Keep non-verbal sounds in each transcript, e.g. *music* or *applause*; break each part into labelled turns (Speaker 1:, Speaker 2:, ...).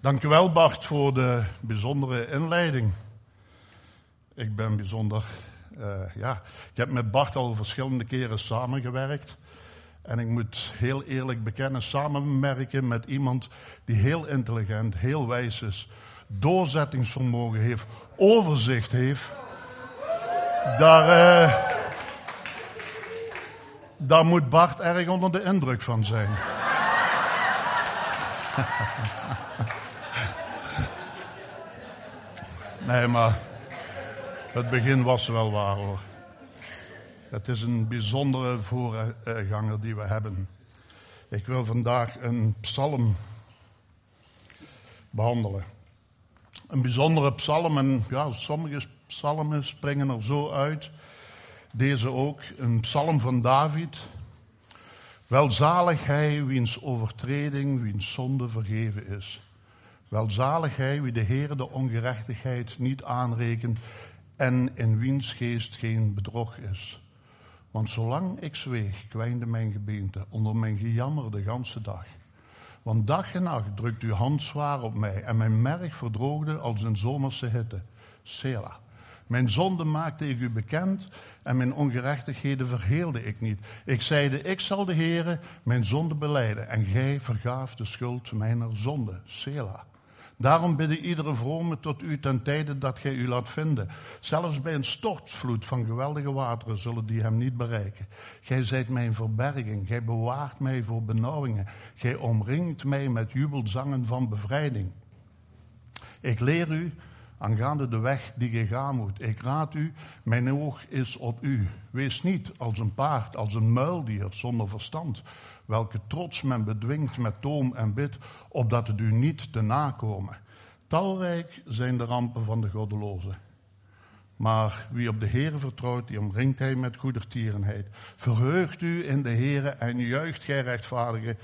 Speaker 1: Dankjewel Bart voor de bijzondere inleiding. Ik ben bijzonder, uh, ja, ik heb met Bart al verschillende keren samengewerkt. En ik moet heel eerlijk bekennen, samenwerken met iemand die heel intelligent, heel wijs is, doorzettingsvermogen heeft, overzicht heeft. Daar, uh, daar moet Bart erg onder de indruk van zijn. *laughs* Nee, maar het begin was wel waar hoor. Het is een bijzondere voorganger die we hebben. Ik wil vandaag een psalm behandelen. Een bijzondere psalm en ja, sommige psalmen springen er zo uit. Deze ook, een psalm van David. Welzalig hij wiens overtreding, wiens zonde vergeven is. Welzalig hij wie de Heer de ongerechtigheid niet aanrekent en in wiens geest geen bedrog is. Want zolang ik zweeg, kwijnde mijn gebeente onder mijn gejammer de ganse dag. Want dag en nacht drukt uw hand zwaar op mij en mijn merg verdroogde als een zomerse hitte. Sela. Mijn zonde maakte ik u bekend en mijn ongerechtigheden verheelde ik niet. Ik zeide, ik zal de Heere mijn zonde beleiden en gij vergaaf de schuld mijner zonde. Sela. Daarom bidden iedere vrome tot u ten tijde dat gij u laat vinden. Zelfs bij een stortvloed van geweldige wateren zullen die hem niet bereiken. Gij zijt mijn verberging, gij bewaart mij voor benauwingen. Gij omringt mij met jubelzangen van bevrijding. Ik leer u aangaande de weg die gij gaan moet. Ik raad u, mijn oog is op u. Wees niet als een paard, als een muildier zonder verstand welke trots men bedwingt met toom en bid, opdat het u niet te nakomen. Talrijk zijn de rampen van de goddelozen. Maar wie op de Heere vertrouwt, die omringt hij met goedertierenheid. Verheugt u in de Heere en juicht gij rechtvaardige.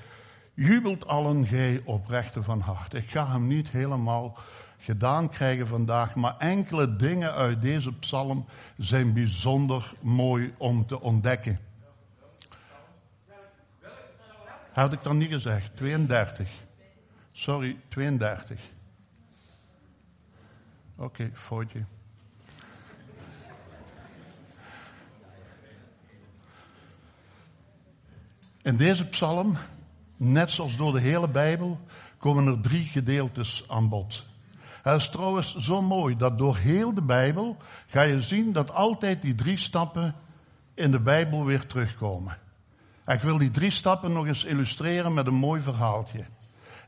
Speaker 1: Jubelt allen gij oprechte van hart. Ik ga hem niet helemaal gedaan krijgen vandaag, maar enkele dingen uit deze psalm zijn bijzonder mooi om te ontdekken. Had ik dan niet gezegd. 32. Sorry, 32. Oké, okay, foutje. In deze psalm, net zoals door de hele Bijbel, komen er drie gedeeltes aan bod. Het is trouwens zo mooi dat door heel de Bijbel ga je zien dat altijd die drie stappen in de Bijbel weer terugkomen. Ik wil die drie stappen nog eens illustreren met een mooi verhaaltje.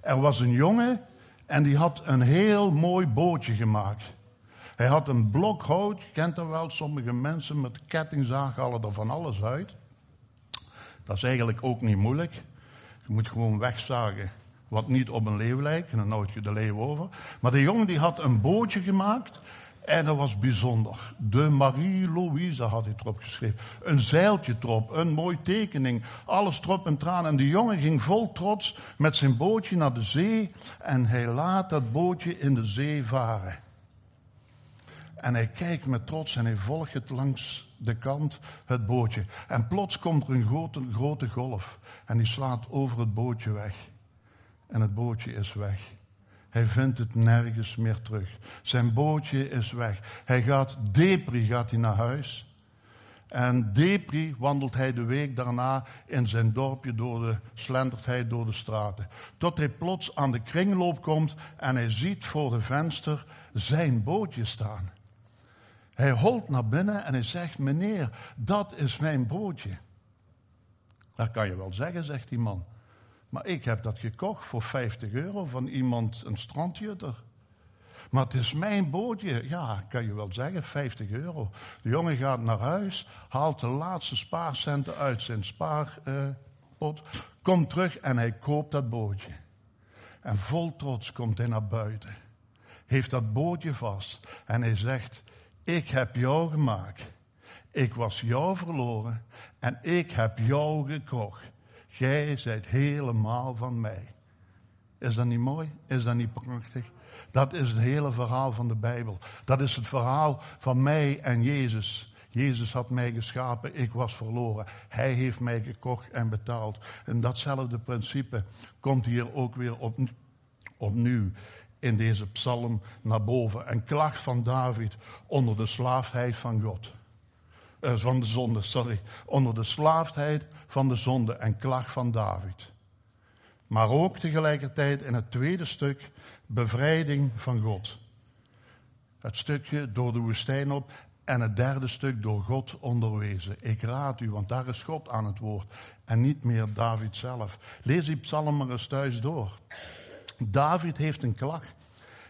Speaker 1: Er was een jongen en die had een heel mooi bootje gemaakt. Hij had een blok hout, kent er wel, sommige mensen met kettingzaag halen er van alles uit. Dat is eigenlijk ook niet moeilijk. Je moet gewoon wegzagen wat niet op een leeuw lijkt, en dan nooit je de leeuw over. Maar de jongen die had een bootje gemaakt en dat was bijzonder. De Marie-Louise had hij erop geschreven. Een zeiltje erop, een mooie tekening. Alles trop en traan. En de jongen ging vol trots met zijn bootje naar de zee. En hij laat dat bootje in de zee varen. En hij kijkt met trots en hij volgt het langs de kant, het bootje. En plots komt er een grote, grote golf. En die slaat over het bootje weg. En het bootje is weg. Hij vindt het nergens meer terug. Zijn bootje is weg. Hij gaat depri gaat hij naar huis. En depri wandelt hij de week daarna in zijn dorpje door de, slentert hij door de straten. Tot hij plots aan de kringloop komt en hij ziet voor de venster zijn bootje staan. Hij holt naar binnen en hij zegt, meneer, dat is mijn bootje. Dat kan je wel zeggen, zegt die man. Maar ik heb dat gekocht voor 50 euro van iemand, een strandjutter. Maar het is mijn bootje. Ja, kan je wel zeggen, 50 euro. De jongen gaat naar huis, haalt de laatste spaarcenten uit zijn spaarpot, komt terug en hij koopt dat bootje. En vol trots komt hij naar buiten. Heeft dat bootje vast en hij zegt, ik heb jou gemaakt. Ik was jou verloren en ik heb jou gekocht. Gij zijt helemaal van mij. Is dat niet mooi? Is dat niet prachtig? Dat is het hele verhaal van de Bijbel. Dat is het verhaal van mij en Jezus. Jezus had mij geschapen, ik was verloren. Hij heeft mij gekocht en betaald. En datzelfde principe komt hier ook weer op, opnieuw in deze psalm naar boven. Een klacht van David onder de slaafheid van God. Uh, van de zonde, sorry. Onder de slaafheid van de zonde en klacht van David. Maar ook tegelijkertijd in het tweede stuk bevrijding van God. Het stukje door de woestijn op en het derde stuk door God onderwezen. Ik raad u, want daar is God aan het woord en niet meer David zelf. Lees die psalm maar eens thuis door. David heeft een klacht.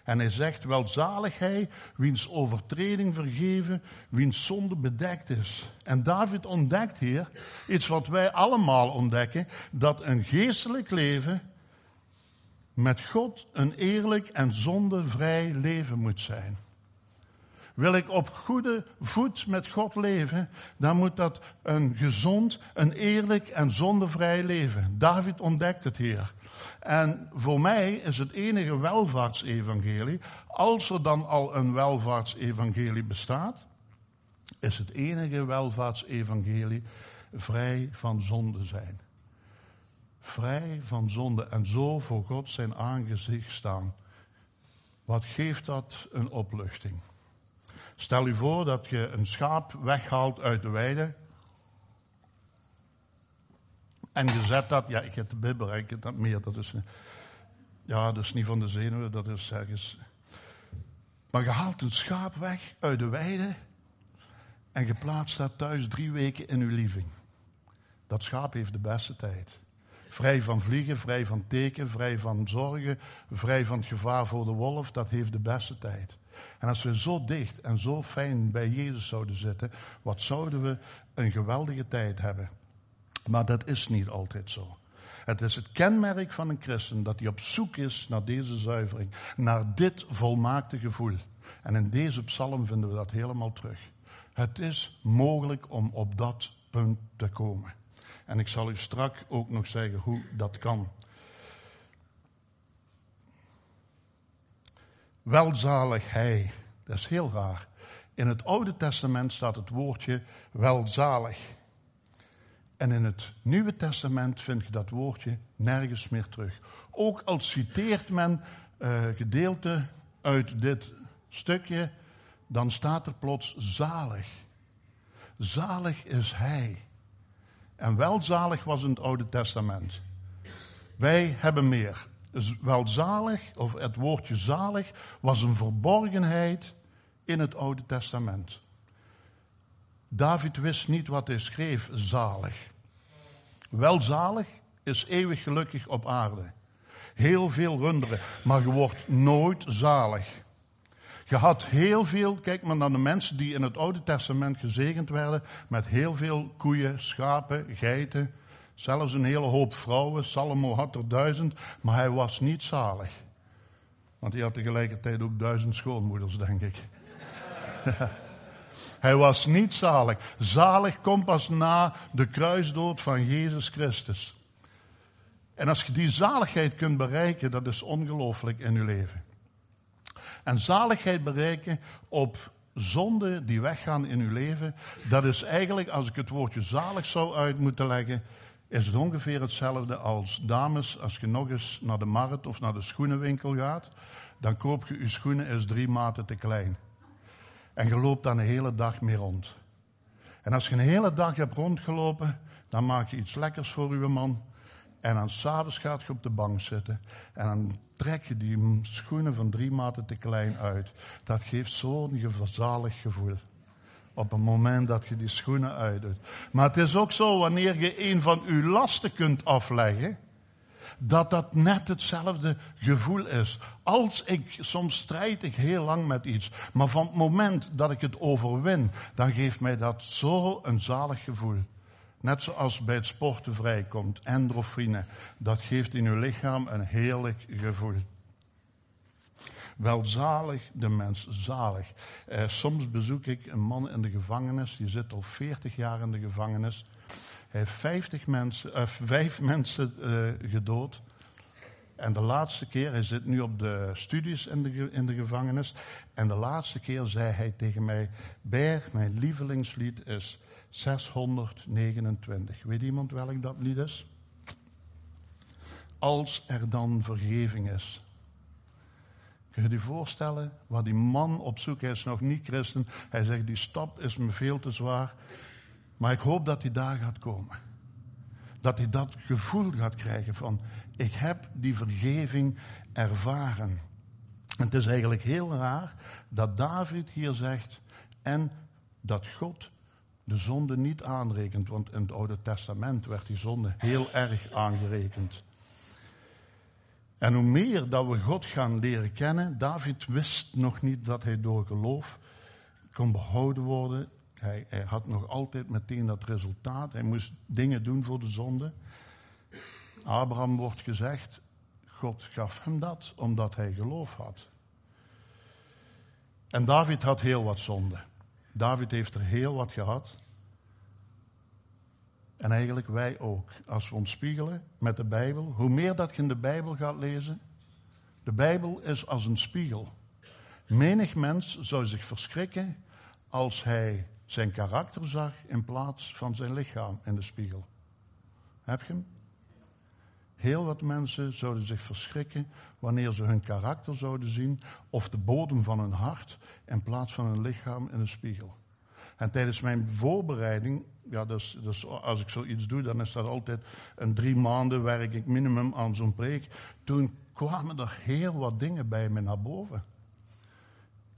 Speaker 1: En hij zegt, welzalig hij, wiens overtreding vergeven, wiens zonde bedekt is. En David ontdekt hier iets wat wij allemaal ontdekken, dat een geestelijk leven met God een eerlijk en zondevrij leven moet zijn. Wil ik op goede voet met God leven, dan moet dat een gezond, een eerlijk en zondevrij leven. David ontdekt het hier. En voor mij is het enige welvaartsevangelie, als er dan al een welvaartsevangelie bestaat, is het enige welvaartsevangelie vrij van zonde zijn. Vrij van zonde en zo voor God zijn aangezicht staan. Wat geeft dat een opluchting? Stel u voor dat je een schaap weghaalt uit de weide. En je zet dat, ja, ik heb de bibber, ik dat meer, dat is, ja, dat is niet van de zenuwen, dat is ergens. Maar je haalt een schaap weg uit de weide en je plaatst dat thuis drie weken in uw living. Dat schaap heeft de beste tijd. Vrij van vliegen, vrij van teken, vrij van zorgen, vrij van het gevaar voor de wolf, dat heeft de beste tijd. En als we zo dicht en zo fijn bij Jezus zouden zitten, wat zouden we een geweldige tijd hebben. Maar dat is niet altijd zo. Het is het kenmerk van een christen dat hij op zoek is naar deze zuivering, naar dit volmaakte gevoel. En in deze psalm vinden we dat helemaal terug. Het is mogelijk om op dat punt te komen. En ik zal u straks ook nog zeggen hoe dat kan. Welzalig hij. Dat is heel raar. In het Oude Testament staat het woordje welzalig. En in het Nieuwe Testament vind je dat woordje nergens meer terug. Ook al citeert men uh, gedeelte uit dit stukje, dan staat er plots zalig. Zalig is hij. En welzalig was in het Oude Testament. Wij hebben meer welzalig, of het woordje zalig, was een verborgenheid in het Oude Testament. David wist niet wat hij schreef, zalig. Welzalig is eeuwig gelukkig op aarde. Heel veel runderen, maar je wordt nooit zalig. Je had heel veel, kijk maar naar de mensen die in het Oude Testament gezegend werden, met heel veel koeien, schapen, geiten, Zelfs een hele hoop vrouwen. Salomo had er duizend, maar hij was niet zalig. Want hij had tegelijkertijd ook duizend schoonmoeders, denk ik. *laughs* hij was niet zalig. Zalig komt pas na de kruisdood van Jezus Christus. En als je die zaligheid kunt bereiken, dat is ongelooflijk in je leven. En zaligheid bereiken op zonden die weggaan in uw leven, dat is eigenlijk, als ik het woordje zalig zou uit moeten leggen, is het ongeveer hetzelfde als dames, als je nog eens naar de markt of naar de schoenenwinkel gaat, dan koop je je schoenen is drie maten te klein. En je loopt dan een hele dag mee rond. En als je een hele dag hebt rondgelopen, dan maak je iets lekkers voor je man. En dan s'avonds gaat je op de bank zitten. En dan trek je die schoenen van drie maten te klein uit. Dat geeft zo'n gezalig gevoel op het moment dat je die schoenen uitdoet. Maar het is ook zo, wanneer je een van uw lasten kunt afleggen, dat dat net hetzelfde gevoel is. Als ik, soms strijd ik heel lang met iets, maar van het moment dat ik het overwin, dan geeft mij dat zo een zalig gevoel. Net zoals bij het sporten vrijkomt, endorfine, dat geeft in uw lichaam een heerlijk gevoel. Welzalig de mens, zalig. Eh, soms bezoek ik een man in de gevangenis, die zit al 40 jaar in de gevangenis. Hij heeft 50 mensen, uh, vijf *laughs* mensen uh, gedood. En de laatste keer, hij zit nu op de studies in de, in de gevangenis. En de laatste keer zei hij tegen mij: Berg, mijn lievelingslied is 629. Weet iemand welk dat lied is? Als er dan vergeving is Kun je je voorstellen waar die man op zoek is, nog niet christen. Hij zegt, die stap is me veel te zwaar. Maar ik hoop dat hij daar gaat komen. Dat hij dat gevoel gaat krijgen van, ik heb die vergeving ervaren. En het is eigenlijk heel raar dat David hier zegt, en dat God de zonde niet aanrekent. Want in het Oude Testament werd die zonde heel erg aangerekend. En hoe meer dat we God gaan leren kennen, David wist nog niet dat hij door geloof kon behouden worden. Hij, had nog altijd meteen dat resultaat. Hij moest dingen doen voor de zonde. Abraham wordt gezegd, God gaf hem dat omdat hij geloof had. En David had heel wat zonde. David heeft er heel wat gehad. En eigenlijk wij ook. Als we ons spiegelen met de Bijbel. Hoe meer dat je in de Bijbel gaat lezen. De Bijbel is als een spiegel. Menig mens zou zich verschrikken als hij zijn karakter zag in plaats van zijn lichaam in de spiegel. Heb je hem? Heel wat mensen zouden zich verschrikken wanneer ze hun karakter zouden zien of de bodem van hun hart in plaats van hun lichaam in de spiegel. En tijdens mijn voorbereiding, ja, dus, dus als ik zoiets doe, dan is dat altijd een drie maanden werk ik minimum aan zo'n preek. Toen kwamen er heel wat dingen bij me naar boven.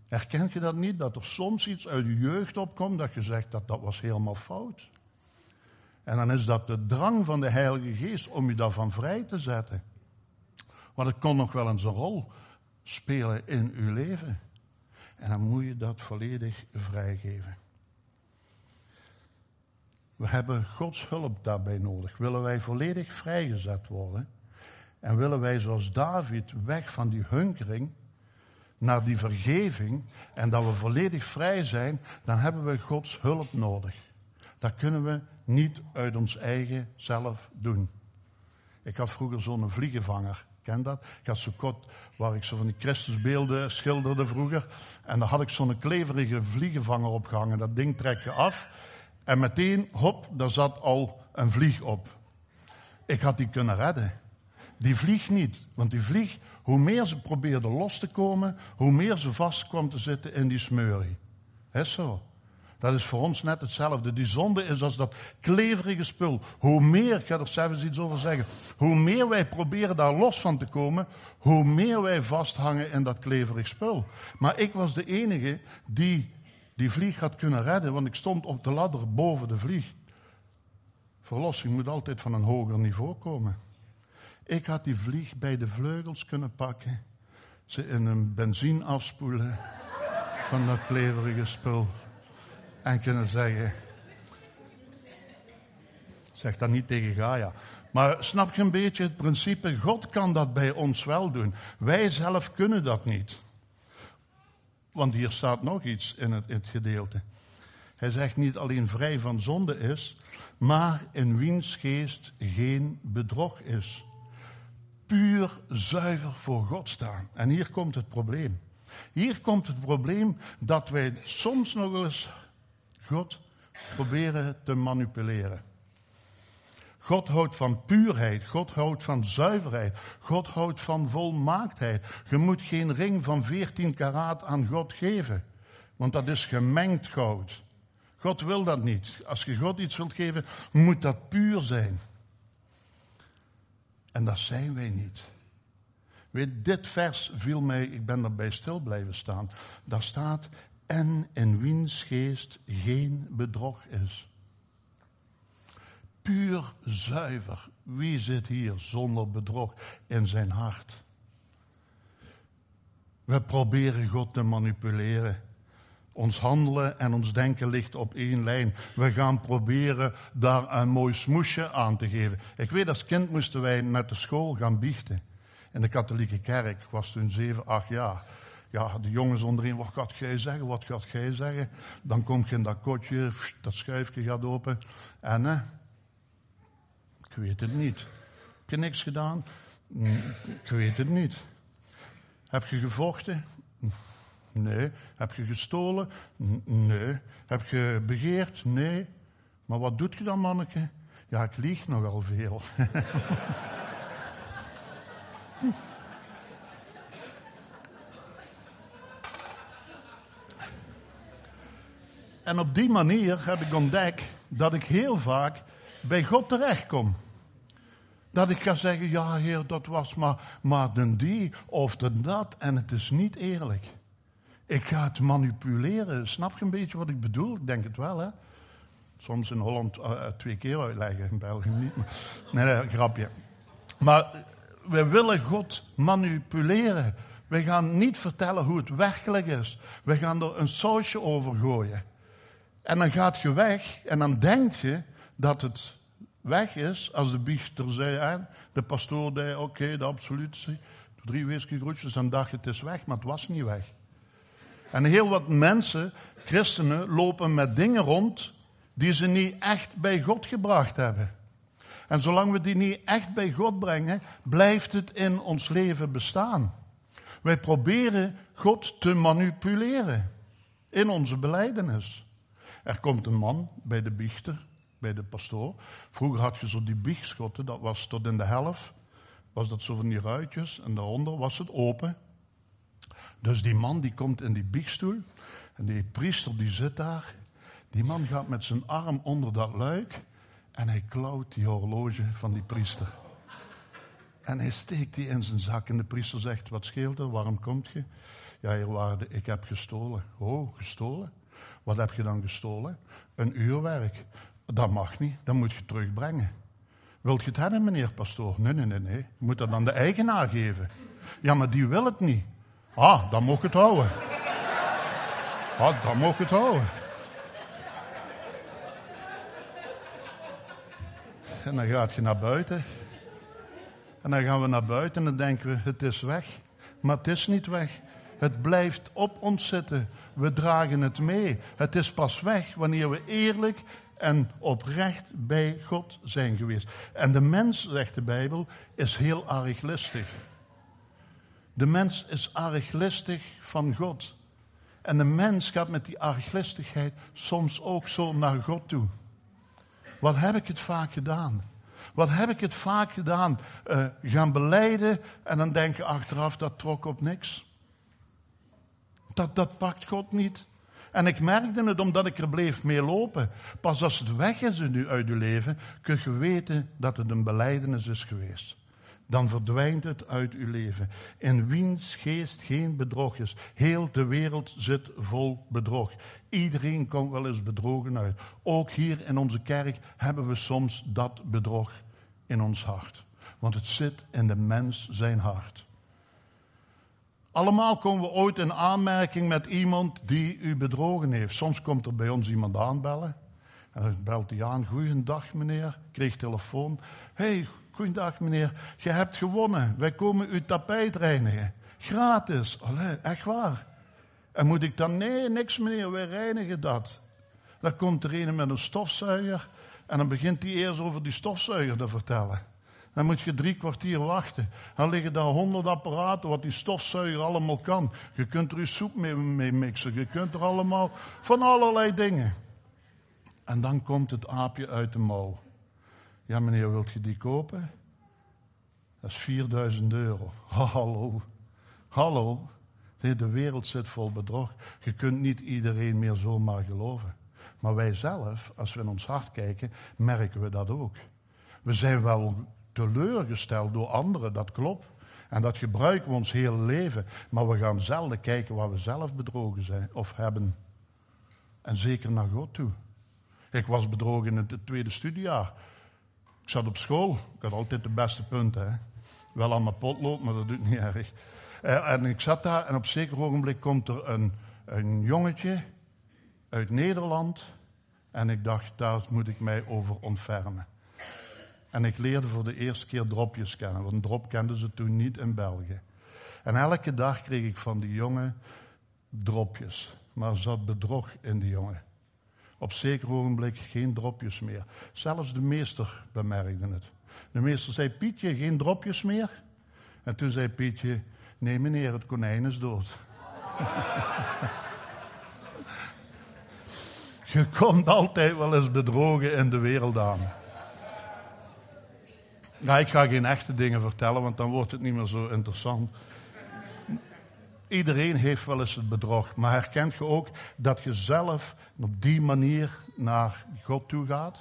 Speaker 1: Herkent je dat niet? Dat er soms iets uit je jeugd opkomt dat je zegt dat dat was helemaal fout. En dan is dat de drang van de Heilige Geest om je daarvan vrij te zetten. Want het kon nog wel eens een rol spelen in uw leven. En dan moet je dat volledig vrijgeven. We hebben Gods hulp daarbij nodig. Willen wij volledig vrijgezet worden? En willen wij zoals David weg van die hunkering naar die vergeving en dat we volledig vrij zijn, dan hebben we Gods hulp nodig. Dat kunnen we niet uit ons eigen zelf doen. Ik had vroeger zo'n vliegenvanger. Ken dat? Ik had zo kort waar ik zo van die Christusbeelden schilderde vroeger. En daar had ik zo'n kleverige vliegenvanger opgehangen. Dat ding trek je af. En meteen, hop, daar zat al een vlieg op. Ik had die kunnen redden. Die vlieg niet. Want die vlieg, hoe meer ze probeerde los te komen, hoe meer ze vast kwam te zitten in die smeurie. Is zo. Dat is voor ons net hetzelfde. Die zonde is als dat kleverige spul. Hoe meer, ik ga er zelfs iets over zeggen, hoe meer wij proberen daar los van te komen, hoe meer wij vasthangen in dat kleverig spul. Maar ik was de enige die die vlieg had kunnen redden, want ik stond op de ladder boven de vlieg. Verlossing moet altijd van een hoger niveau komen. Ik had die vlieg bij de vleugels kunnen pakken, ze in een benzine afspoelen van dat kleverige spul en kunnen zeggen. Zeg dat niet tegen Gaia. Maar snap je een beetje het principe? God kan dat bij ons wel doen. Wij zelf kunnen dat niet. Want hier staat nog iets in het, het gedeelte. Hij zegt niet alleen vrij van zonde is, maar in wiens geest geen bedrog is. Puur zuiver voor God staan. En hier komt het probleem. Hier komt het probleem dat wij soms nog eens God proberen te manipuleren. God houdt van puurheid. God houdt van zuiverheid. God houdt van volmaaktheid. Je moet geen ring van 14 karaat aan God geven. Want dat is gemengd goud. God wil dat niet. Als je God iets wilt geven, moet dat puur zijn. En dat zijn wij niet. Weet, dit vers viel mij, ik ben erbij stil blijven staan. Daar staat, en in wiens geest geen bedrog is. Puur zuiver. Wie zit hier zonder bedrog in zijn hart? We proberen God te manipuleren. Ons handelen en ons denken ligt op één lijn. We gaan proberen daar een mooi smoesje aan te geven. Ik weet, als kind moesten wij met de school gaan biechten. In de katholieke kerk. Ik was toen zeven, acht jaar. Ja, de jongens onderin, wat gaat jij zeggen, wat gaat jij zeggen? Dan kom je in dat kotje, dat schuifje gaat open. En, ik ik weet het niet. Heb je niks gedaan? Ik weet het niet. Heb je gevochten? Nee. Heb je gestolen? Nee. Heb je begeerd? Nee. Maar wat doet je dan, manneke? Ja, ik lieg nogal veel. *laughs* en op die manier heb ik ontdekt dat ik heel vaak bij God terechtkom. Dat ik ga zeggen, ja heer, dat was maar, maar die of de dat. En het is niet eerlijk. Ik ga het manipuleren. Snap je een beetje wat ik bedoel? Ik denk het wel, hè. Soms in Holland uh, twee keer uitleggen, in België niet. Maar, nee, grapje. Maar we willen God manipuleren. We gaan niet vertellen hoe het werkelijk is. We gaan er een sausje over gooien. En dan gaat je weg en dan denk je dat het weg is als de biechter zei, en de pastoor zei, oké, de absolutie, drie whiskygroetjes, dan dacht je het is weg, maar het was niet weg. En heel wat mensen, christenen, lopen met dingen rond die ze niet echt bij God gebracht hebben. En zolang we die niet echt bij God brengen, blijft het in ons leven bestaan. Wij proberen God te manipuleren in onze beleidenis. Er komt een man bij de biechter, bij de pastoor. Vroeger had je zo die biegschotten, dat was tot in de helft. Was dat zo van die ruitjes en daaronder was het open. Dus die man die komt in die biechtstoel en die priester die zit daar. Die man gaat met zijn arm onder dat luik en hij klauwt die horloge van die priester. En hij steekt die in zijn zak en de priester zegt, wat scheelt er, waarom komt je? Ja, heer waarde, ik heb gestolen. Oh, gestolen? Wat heb je dan gestolen? Een uurwerk. Dat mag niet, dat moet je terugbrengen. Wilt je het hebben, meneer pastoor? Nee, nee, nee, nee. Je moet dat aan de eigenaar geven. Ja, maar die wil het niet. Ah, dan mag het houden. Ah, dan mag het houden. En dan gaat je naar buiten. En dan gaan we naar buiten en dan denken we, het is weg. Maar het is niet weg. Het blijft op ons zitten. We dragen het mee. Het is pas weg wanneer we eerlijk en oprecht bij God zijn geweest. En de mens, zegt de Bijbel, is heel erg listig. De mens is arglistig van God. En de mens gaat met die arglistigheid soms ook zo naar God toe. Wat heb ik het vaak gedaan? Wat heb ik het vaak gedaan? Uh, gaan beleiden en dan denken achteraf dat trok op niks. Dat, dat pakt God niet. En ik merkte het omdat ik er bleef mee lopen. Pas als het weg is nu uit uw leven, kun je weten dat het een beleidenis is geweest dan verdwijnt het uit uw leven. In wiens geest geen bedrog is. Heel de wereld zit vol bedrog. Iedereen komt wel eens bedrogen uit. Ook hier in onze kerk hebben we soms dat bedrog in ons hart. Want het zit in de mens zijn hart. Allemaal komen we ooit in aanmerking met iemand die u bedrogen heeft. Soms komt er bij ons iemand aanbellen. En dan belt hij aan. Goeiedag meneer. Kreeg telefoon. hey, Goedendag meneer, je hebt gewonnen. Wij komen uw tapijt reinigen. Gratis. Allee, echt waar. En moet ik dan, nee, niks meneer, wij reinigen dat. Dan komt er een met een stofzuiger en dan begint hij eerst over die stofzuiger te vertellen. Dan moet je drie kwartier wachten. Dan liggen daar honderd apparaten wat die stofzuiger allemaal kan. Je kunt er je soep mee, mixen. Je kunt er allemaal van allerlei dingen. En dan komt het aapje uit de mouw. Ja, meneer, wilt je die kopen? Dat is 4000 euro. *laughs* Hallo. Hallo. De wereld zit vol bedrog. Je kunt niet iedereen meer zomaar geloven. Maar wij zelf, als we in ons hart kijken, merken we dat ook. We zijn wel teleurgesteld door anderen, dat klopt. En dat gebruiken we ons hele leven. Maar we gaan zelden kijken waar we zelf bedrogen zijn of hebben. En zeker naar God toe. Ik was bedrogen in het tweede studiejaar. Ik zat op school. Ik had altijd de beste punten. Wel aan mijn potlood, maar dat doet niet erg. Uh, en ik zat daar en op een zeker ogenblik komt er een, een jongetje uit Nederland. En ik dacht, daar moet ik mij over ontfermen. En ik leerde voor de eerste keer dropjes kennen. Want drop kenden ze toen niet in België. En elke dag kreeg ik van die jongen dropjes. Maar er zat bedrog in die jongen. Op zeker ogenblik geen dropjes meer. Zelfs de meester bemerkte het. De meester zei, Pietje, geen dropjes meer? En toen zei Pietje, nee meneer, het konijn is dood. *laughs* Je komt altijd wel eens bedrogen in de wereld aan. Ja, ik ga geen echte dingen vertellen, want dan wordt het niet meer zo interessant. Iedereen heeft wel eens het bedrog, maar herkent je ook dat je zelf op die manier naar God toe gaat?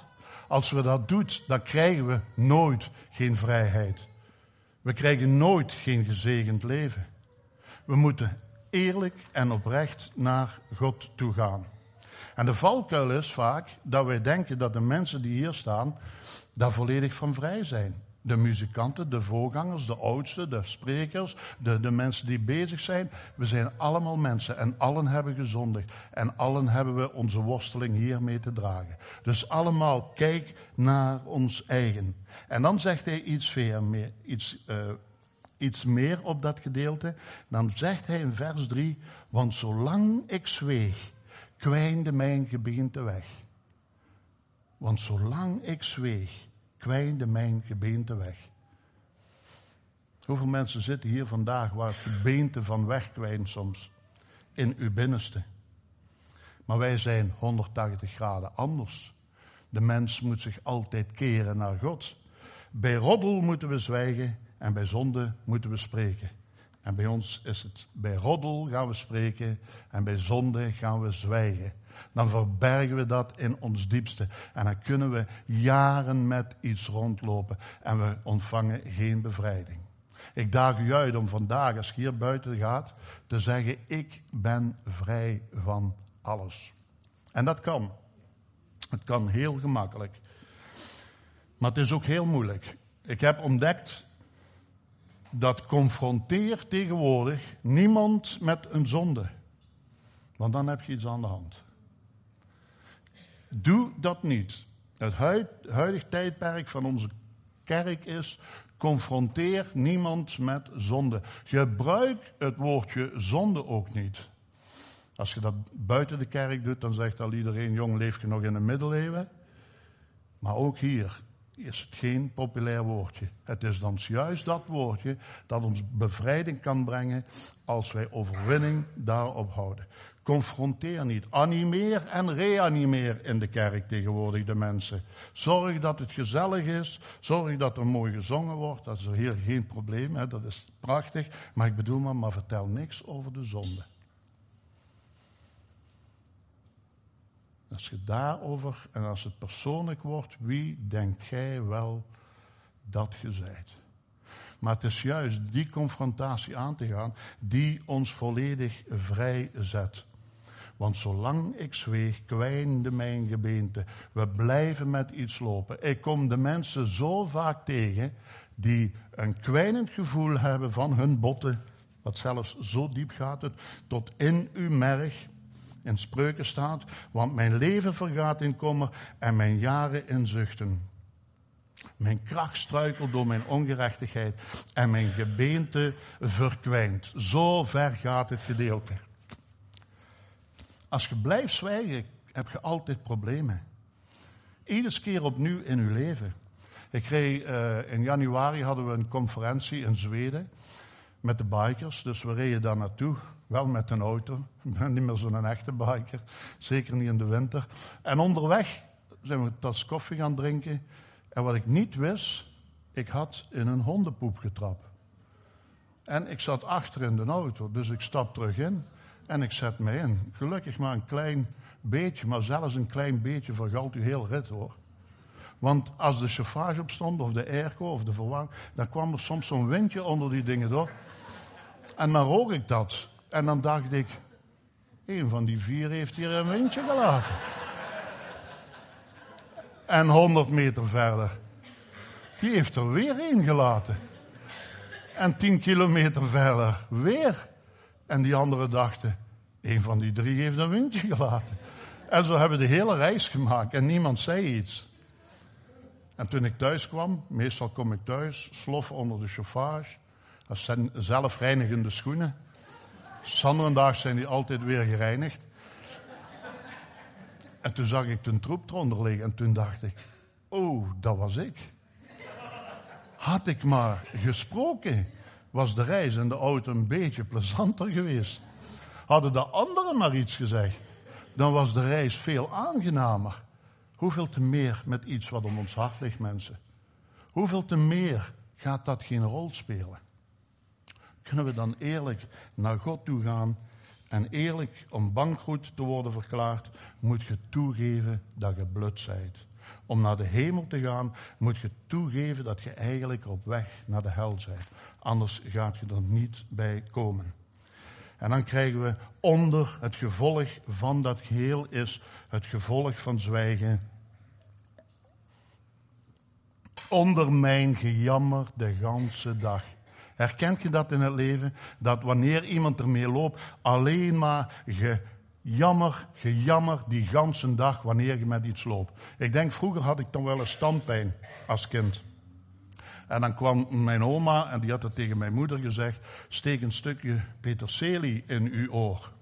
Speaker 1: Als we dat doen, dan krijgen we nooit geen vrijheid. We krijgen nooit geen gezegend leven. We moeten eerlijk en oprecht naar God toe gaan. En de valkuil is vaak dat wij denken dat de mensen die hier staan, daar volledig van vrij zijn. De muzikanten, de voorgangers, de oudsten, de sprekers, de, de mensen die bezig zijn. We zijn allemaal mensen en allen hebben gezondigd. En allen hebben we onze worsteling hiermee te dragen. Dus allemaal kijk naar ons eigen. En dan zegt hij iets, meer, iets, uh, iets meer op dat gedeelte. Dan zegt hij in vers 3, want zolang ik zweeg, kwijnde mijn gebeente weg. Want zolang ik zweeg, kwijnde mijn gebeente weg. Hoeveel mensen zitten hier vandaag waar het gebeente van wegkwijnt soms in uw binnenste? Maar wij zijn 180 graden anders. De mens moet zich altijd keren naar God. Bij roddel moeten we zwijgen en bij zonde moeten we spreken. En bij ons is het bij roddel gaan we spreken en bij zonde gaan we zwijgen. Dan verbergen we dat in ons diepste. En dan kunnen we jaren met iets rondlopen en we ontvangen geen bevrijding. Ik daag u uit om vandaag, als je hier buiten gaat, te zeggen: Ik ben vrij van alles. En dat kan. Het kan heel gemakkelijk. Maar het is ook heel moeilijk. Ik heb ontdekt dat confronteert tegenwoordig niemand met een zonde. Want dan heb je iets aan de hand. Doe dat niet. Het huidige tijdperk van onze kerk is, confronteer niemand met zonde. Gebruik het woordje zonde ook niet. Als je dat buiten de kerk doet, dan zegt al iedereen, jong, leef je nog in de middeleeuwen? Maar ook hier, is het geen populair woordje. Het is dan juist dat woordje dat ons bevrijding kan brengen als wij overwinning daarop houden. Confronteer niet. Animeer en reanimeer in de kerk tegenwoordig de mensen. Zorg dat het gezellig is. Zorg dat er mooi gezongen wordt. Dat is hier geen probleem. Hè? Dat is prachtig. Maar ik bedoel maar, maar vertel niks over de zonde. Als je daarover en als het persoonlijk wordt, wie denkt gij wel dat je zijt? Maar het is juist die confrontatie aan te gaan die ons volledig vrij zet. Want zolang ik zweeg, kwijnde mijn gebeente. We blijven met iets lopen. Ik kom de mensen zo vaak tegen die een kwijnend gevoel hebben van hun botten. Wat zelfs zo diep gaat het, tot in uw merg in spreuken staat, want mijn leven vergaat in kommer en mijn jaren in zuchten. Mijn kracht struikelt door mijn ongerechtigheid en mijn gebeente verkwijnt. Zo ver gaat het gedeelte. Als je blijft zwijgen, heb je altijd problemen. Iedere keer opnieuw in je leven. Ik kreeg, uh, in januari hadden we een conferentie in Zweden met de bikers. Dus we reden daar naartoe. Wel met een auto. *laughs* Ik ben niet meer zo'n echte biker. Zeker niet in de winter. En onderweg zijn we een tas koffie gaan drinken. En wat ik niet wist, ik had in een hondenpoep getrapt. En ik zat achter in de auto, dus ik stap terug in en ik zet me in. Gelukkig maar een klein beetje, maar zelfs een klein beetje vergalt u heel rit hoor. Want als de chauffage opstond, of de airco, of de verwarming, dan kwam er soms zo'n windje onder die dingen door. En dan rook ik dat. En dan dacht ik, een van die vier heeft hier een windje gelaten. En honderd meter verder, die heeft er weer één gelaten. En tien kilometer verder weer. En die anderen dachten, een van die drie heeft een windje gelaten. En zo hebben we de hele reis gemaakt en niemand zei iets. En toen ik thuis kwam, meestal kom ik thuis, slof onder de chauffage, als zelfreinigende schoenen. Zanderendag zijn die altijd weer gereinigd. En toen zag ik de troep eronder liggen en toen dacht ik, oh, dat was ik. Had ik maar gesproken, was de reis in de auto een beetje plezanter geweest. Hadden de anderen maar iets gezegd, dan was de reis veel aangenamer. Hoeveel te meer met iets wat om ons hart ligt, mensen. Hoeveel te meer gaat dat geen rol spelen. kunnen we dan eerlijk naar God toe gaan. En eerlijk, om bankroet te worden verklaard, moet je toegeven dat je blut bent. Om naar de hemel te gaan, moet je toegeven dat je eigenlijk op weg naar de hel bent. Anders gaat je er niet bij komen. En dan krijgen we onder het gevolg van dat geheel is het gevolg van zwijgen. Onder mijn gejammer de ganse dag. Herkent je dat in het leven? Dat wanneer iemand ermee loopt, alleen maar gejammer, gejammer die ganse dag wanneer je met iets loopt. Ik denk, vroeger had ik dan wel een standpijn als kind. En dan kwam mijn oma en die had het tegen mijn moeder gezegd: steek een stukje peterselie in uw oor.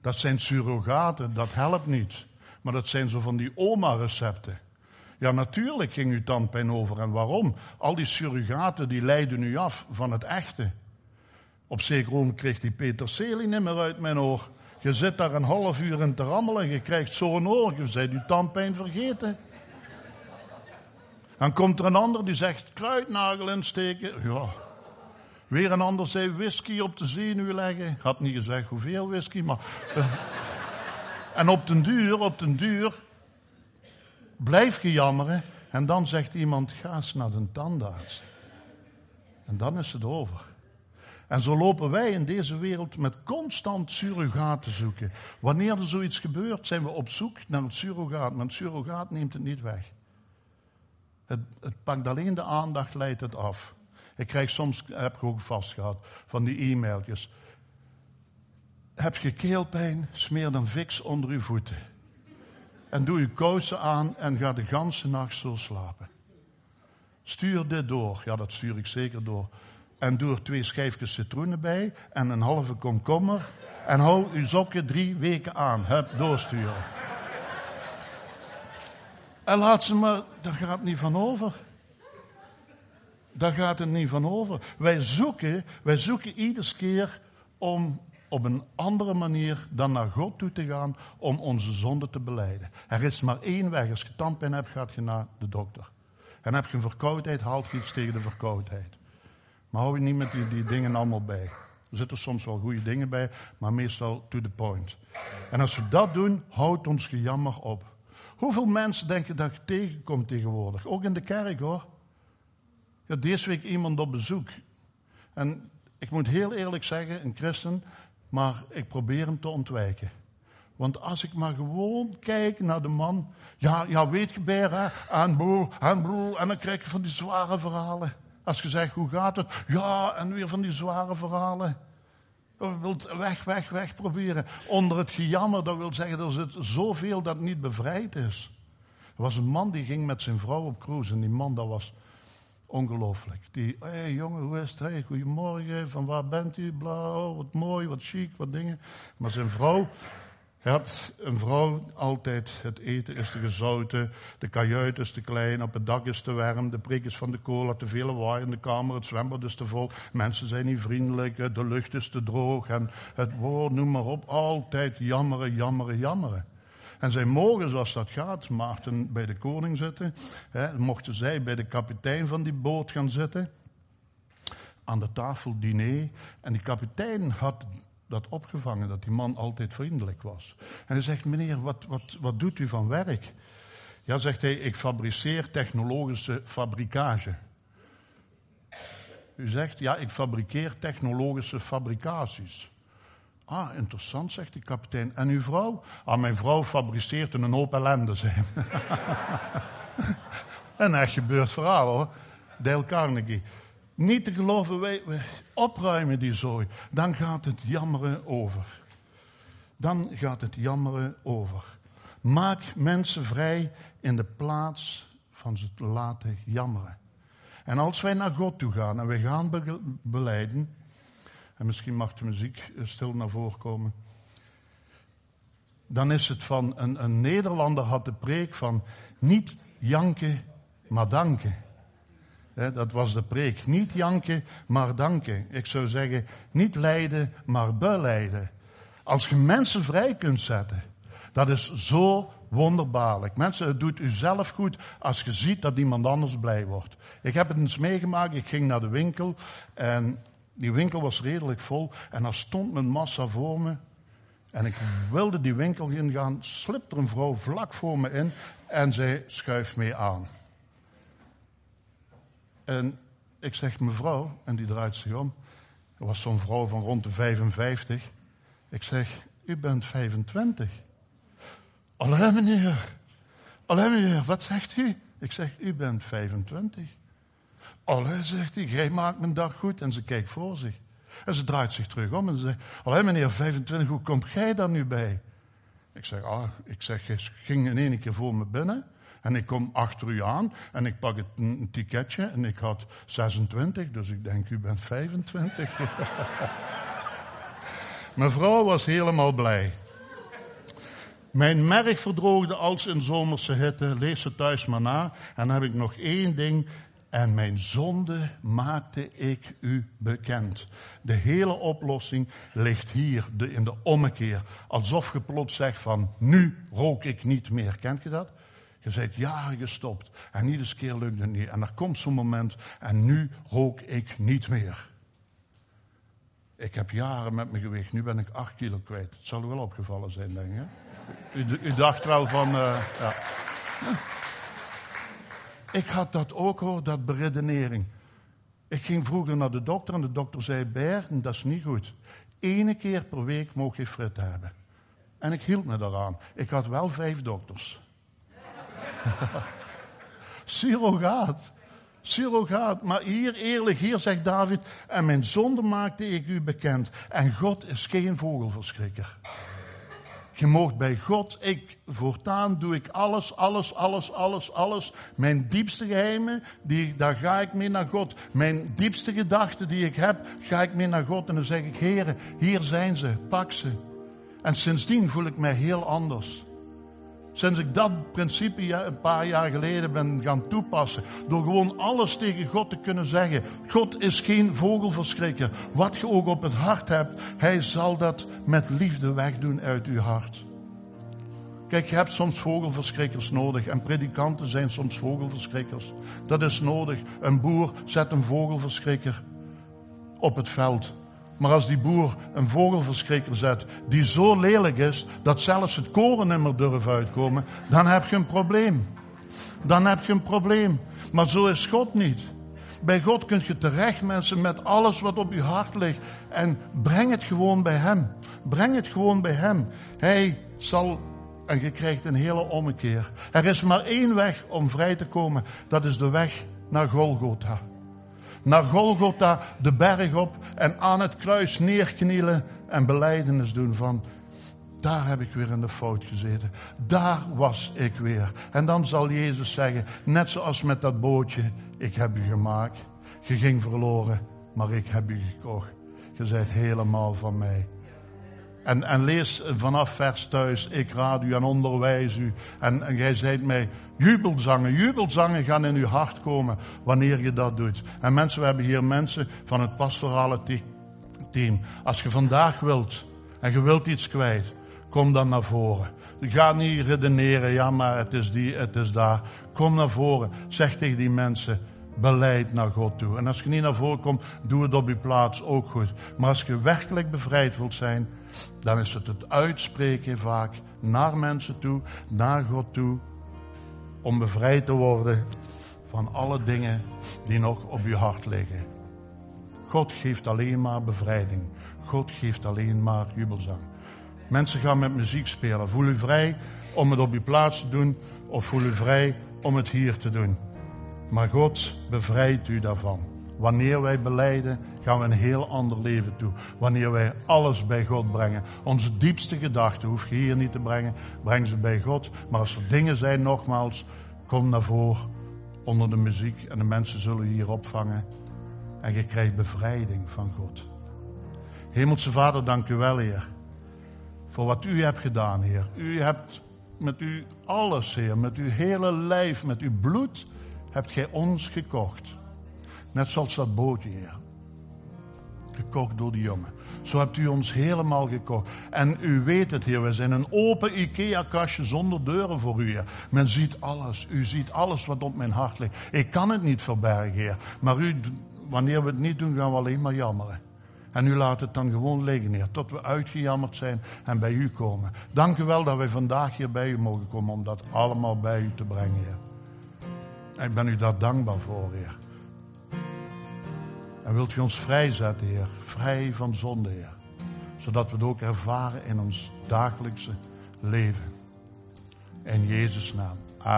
Speaker 1: Dat zijn surrogaten, dat helpt niet. Maar dat zijn zo van die oma-recepten. Ja, natuurlijk ging uw tandpijn over. En waarom? Al die surrogaten die leiden u af van het echte. Op zeker moment kreeg die peterselie niet meer uit mijn oor. Je zit daar een half uur in te rammelen. Je krijgt zo'n oor. Je bent uw tandpijn vergeten. Dan komt er een ander die zegt kruidnagel insteken. Ja. Weer een ander zei whisky op de zenuw leggen. Had niet gezegd hoeveel whisky, maar. Eh. en op den duur, op den duur. Blijf je jammeren. En dan zegt iemand: ga eens naar de tandarts. En dan is het over. En zo lopen wij in deze wereld met constant surrogaten zoeken. Wanneer er zoiets gebeurt, zijn we op zoek naar een surrogaat. Maar een surrogaat neemt het niet weg. Het, het pakt alleen de aandacht, leidt het af. Ik krijg soms, heb ik ook vast gehad, van die e-mailtjes. Heb je keelpijn, smeer dan fix onder uw voeten. En doe je kousen aan en ga de ganse nacht zo slapen. Stuur dit door. Ja, dat stuur ik zeker door. En doe er twee schijfjes citroenen bij en een halve komkommer. En hou uw sokken drie weken aan. Hup, doorsturen. En laat ze maar, daar gaat het niet van over. Daar gaat het niet van over. Wij zoeken, wij zoeken iedere keer om op een andere manier dan naar God toe te gaan om onze zonde te beleiden. Er is maar één weg. Als je tandpijn hebt, gaat je naar de dokter. En heb je een verkoudheid, haalt je iets tegen de verkoudheid. Maar hou je niet met die, dingen allemaal bij. Er zitten soms wel goede dingen bij, maar meestal to the point. En als we dat doen, houdt ons gejammer op. Hoeveel mensen denken dat je tegenkomt tegenwoordig? Ook in de kerk hoor. Ja, deze week iemand op bezoek. En ik moet heel eerlijk zeggen, een christen, maar ik probeer hem te ontwijken. Want als ik maar gewoon kijk naar de man. Ja, ja weet je, Bera, en broer. En dan krijg je van die zware verhalen. Als je zegt, hoe gaat het? Ja, en weer van die zware verhalen. Je wilt weg, weg, weg proberen. Onder het gejammer, dat wil zeggen, er zit zoveel dat niet bevrijd is. Er was een man die ging met zijn vrouw op cruise. En die man, dat was ongelooflijk. Die, hé jongen, hoe is het? Hey, goedemorgen, van waar bent u? Blauw, wat mooi, wat chic, wat dingen. Maar zijn vrouw, had een vrouw altijd, het eten is te gezouten, de kajuit is te klein, op het dak is te warm, de prik is van de cola, te veel lawaai in de kamer, het zwembad is te vol, mensen zijn niet vriendelijk, de lucht is te droog en het woord, noem maar op, altijd jammeren, jammeren, jammeren. En zij mogen, zoals dat gaat, Maarten bij de koning zitten, hè, mochten zij bij de kapitein van die boot gaan zitten, aan de tafel diner, en die kapitein had dat opgevangen, dat die man altijd vriendelijk was. En hij zegt, meneer, wat, wat, wat doet u van werk? Ja, zegt hij, ik fabriceer technologische fabrikage. U zegt, ja, ik fabriceer technologische fabricaties. Ah, interessant, zegt de kapitein. En uw vrouw? Ah, mijn vrouw fabriceert een hoop ellende, zei Een *laughs* echt gebeurd verhaal hoor. Dale Carnegie. Niet te geloven, wij, opruimen die zooi. Dan gaat het jammeren over. Dan gaat het jammeren over. Maak mensen vrij in de plaats van ze te laten jammeren. En als wij naar God toe gaan en wij gaan beleiden, en misschien mag de muziek stil naar voren komen, dan is het van een, een Nederlander had de preek van niet janken, maar danken dat was de preek. Niet janken, maar danken. Ik zou zeggen, niet lijden, maar beleiden. Als je mensen vrij kunt zetten, dat is zo wonderbaarlijk. Mensen, het doet u zelf goed als je ziet dat iemand anders blij wordt. Ik heb het eens meegemaakt, ik ging naar de winkel en Die winkel was redelijk vol en er stond een massa voor me. En ik wilde die winkel ingaan, slipt er een vrouw vlak voor me in en zij schuift mee aan. En ik zeg mevrouw, en die draait zich om. Er was zo'n vrouw van rond de 55. Ik zeg, u bent 25. Alleen meneer, alleen meneer, wat zegt u? Ik zeg, u bent 25. Allee, zegt hij, jij maakt mijn dag goed. En ze kijkt voor zich. En ze draait zich terug om en ze zegt, allee meneer, 25, hoe komt jij daar nu bij? Ik zeg, ah, ik zeg, ging in één keer voor me binnen. En ik kom achter u aan en ik pak het, een, ticketje en ik had 26, dus ik denk, u bent 25. *laughs* Mijn vrouw was helemaal blij. Mijn merk verdroogde als in zomerse hitte. Lees ze thuis maar na. En dan heb ik nog één ding. En mijn zonde maakte ik u bekend. De hele oplossing ligt hier in de ommekeer. Alsof je plots zegt van, nu rook ik niet meer. Kent je dat? Je bent jaren gestopt en iedere keer lukt het niet. En er komt zo'n moment en nu rook ik niet meer. Ik heb jaren met mijn gewicht, nu ben ik acht kilo kwijt. Het zal wel opgevallen zijn, denk ik. U, dacht wel van, uh, ja. Ik had dat ook hoor, dat beredenering. Ik ging vroeger naar de dokter en de dokter zei, Bergen, dat is niet goed. Ene keer per week mocht je frit hebben. En ik hield me daaraan. Ik had wel vijf dokters. *laughs* Surrogaat. Surrogaat. Maar hier eerlijk, hier zegt David, en mijn zonde maakte ik u bekend. En God is geen vogelverschrikker. Je moogt bij God, ik, voortaan doe ik alles, alles, alles, alles, alles. Mijn diepste geheimen, die, daar ga ik mee naar God. Mijn diepste gedachten die ik heb, ga ik mee naar God. En dan zeg ik, heren, hier zijn ze, pak ze. En sindsdien voel ik mij heel anders. Sinds ik dat principe een paar jaar geleden ben gaan toepassen. Door gewoon alles tegen God te kunnen zeggen. God is geen vogelverschrikker. Wat je ook op het hart hebt, hij zal dat met liefde wegdoen uit uw hart. Kijk, je hebt soms vogelverschrikkers nodig en predikanten zijn soms vogelverschrikkers. Dat is nodig. Een boer zet een vogelverschrikker op het veld. Maar als die boer een vogelverschrikker zet die zo lelijk is dat zelfs het koren niet meer durft uitkomen, dan heb je een probleem. Dan heb je een probleem. Maar zo is God niet. Bij God kunt je terecht, mensen, met alles wat op je hart ligt. En breng het gewoon bij Hem. Breng het gewoon bij Hem. Hij zal, en je krijgt een hele ommekeer. Er is maar één weg om vrij te komen. Dat is de weg naar Golgotha naar Golgotha de berg op en aan het kruis neerknielen en beleidenis doen van, daar heb ik weer in de fout gezeten. Daar was ik weer. En dan zal Jezus zeggen, net zoals met dat bootje, ik heb u gemaakt. Je ging verloren, maar ik heb u gekocht. Je bent helemaal van mij. En, en lees vanaf vers thuis, ik raad u en onderwijs u. En, en jij zijt mij jubelzangen. Jubelzangen gaan in uw hart komen wanneer je dat doet. En mensen, we hebben hier mensen van het pastorale team. Als je vandaag wilt en je wilt iets kwijt, kom dan naar voren. Ga niet redeneren, ja maar het is die, het is daar. Kom naar voren. Zeg tegen die mensen, beleid naar God toe. En als je niet naar voren komt, doe het op je plaats ook goed. Maar als je werkelijk bevrijd wilt zijn, dan is het het uitspreken vaak naar mensen toe, naar God toe, om bevrijd te worden van alle dingen die nog op je hart liggen. God geeft alleen maar bevrijding. God geeft alleen maar jubelzang. Mensen gaan met muziek spelen. Voel u vrij om het op je plaats te doen of voel u vrij om het hier te doen. Maar God bevrijdt u daarvan. Wanneer wij beleiden, gaan we een heel ander leven toe. Wanneer wij alles bij God brengen. Onze diepste gedachten hoef je hier niet te brengen. Breng ze bij God. Maar als er dingen zijn, nogmaals, kom naar voren onder de muziek. En de mensen zullen je hier opvangen. En je krijgt bevrijding van God. Hemelse Vader, dank u wel, Heer. Voor wat u hebt gedaan, Heer. U hebt met u alles, Heer. Met uw hele lijf, met uw bloed, hebt gij ons gekocht. Net zoals dat bootje, Heer. Gekocht door die jongen. Zo hebt u ons helemaal gekocht. En u weet het, Heer, we zijn een open IKEA-kastje zonder deuren voor u, Heer. Men ziet alles. U ziet alles wat op mijn hart ligt. Ik kan het niet verbergen, Heer. Maar u wanneer we het niet doen, gaan we alleen maar jammeren. En u laat het dan gewoon liggen, Heer, tot we uitgejammerd zijn en bij u komen. Dank u wel dat wij vandaag hier bij u mogen komen om dat allemaal bij u te brengen, Heer. Ik ben u daar dankbaar voor, Heer. En wilt u ons vrijzetten, Heer, vrij van zonde, Heer. Zodat we het ook ervaren in ons dagelijkse leven. In Jezus' naam.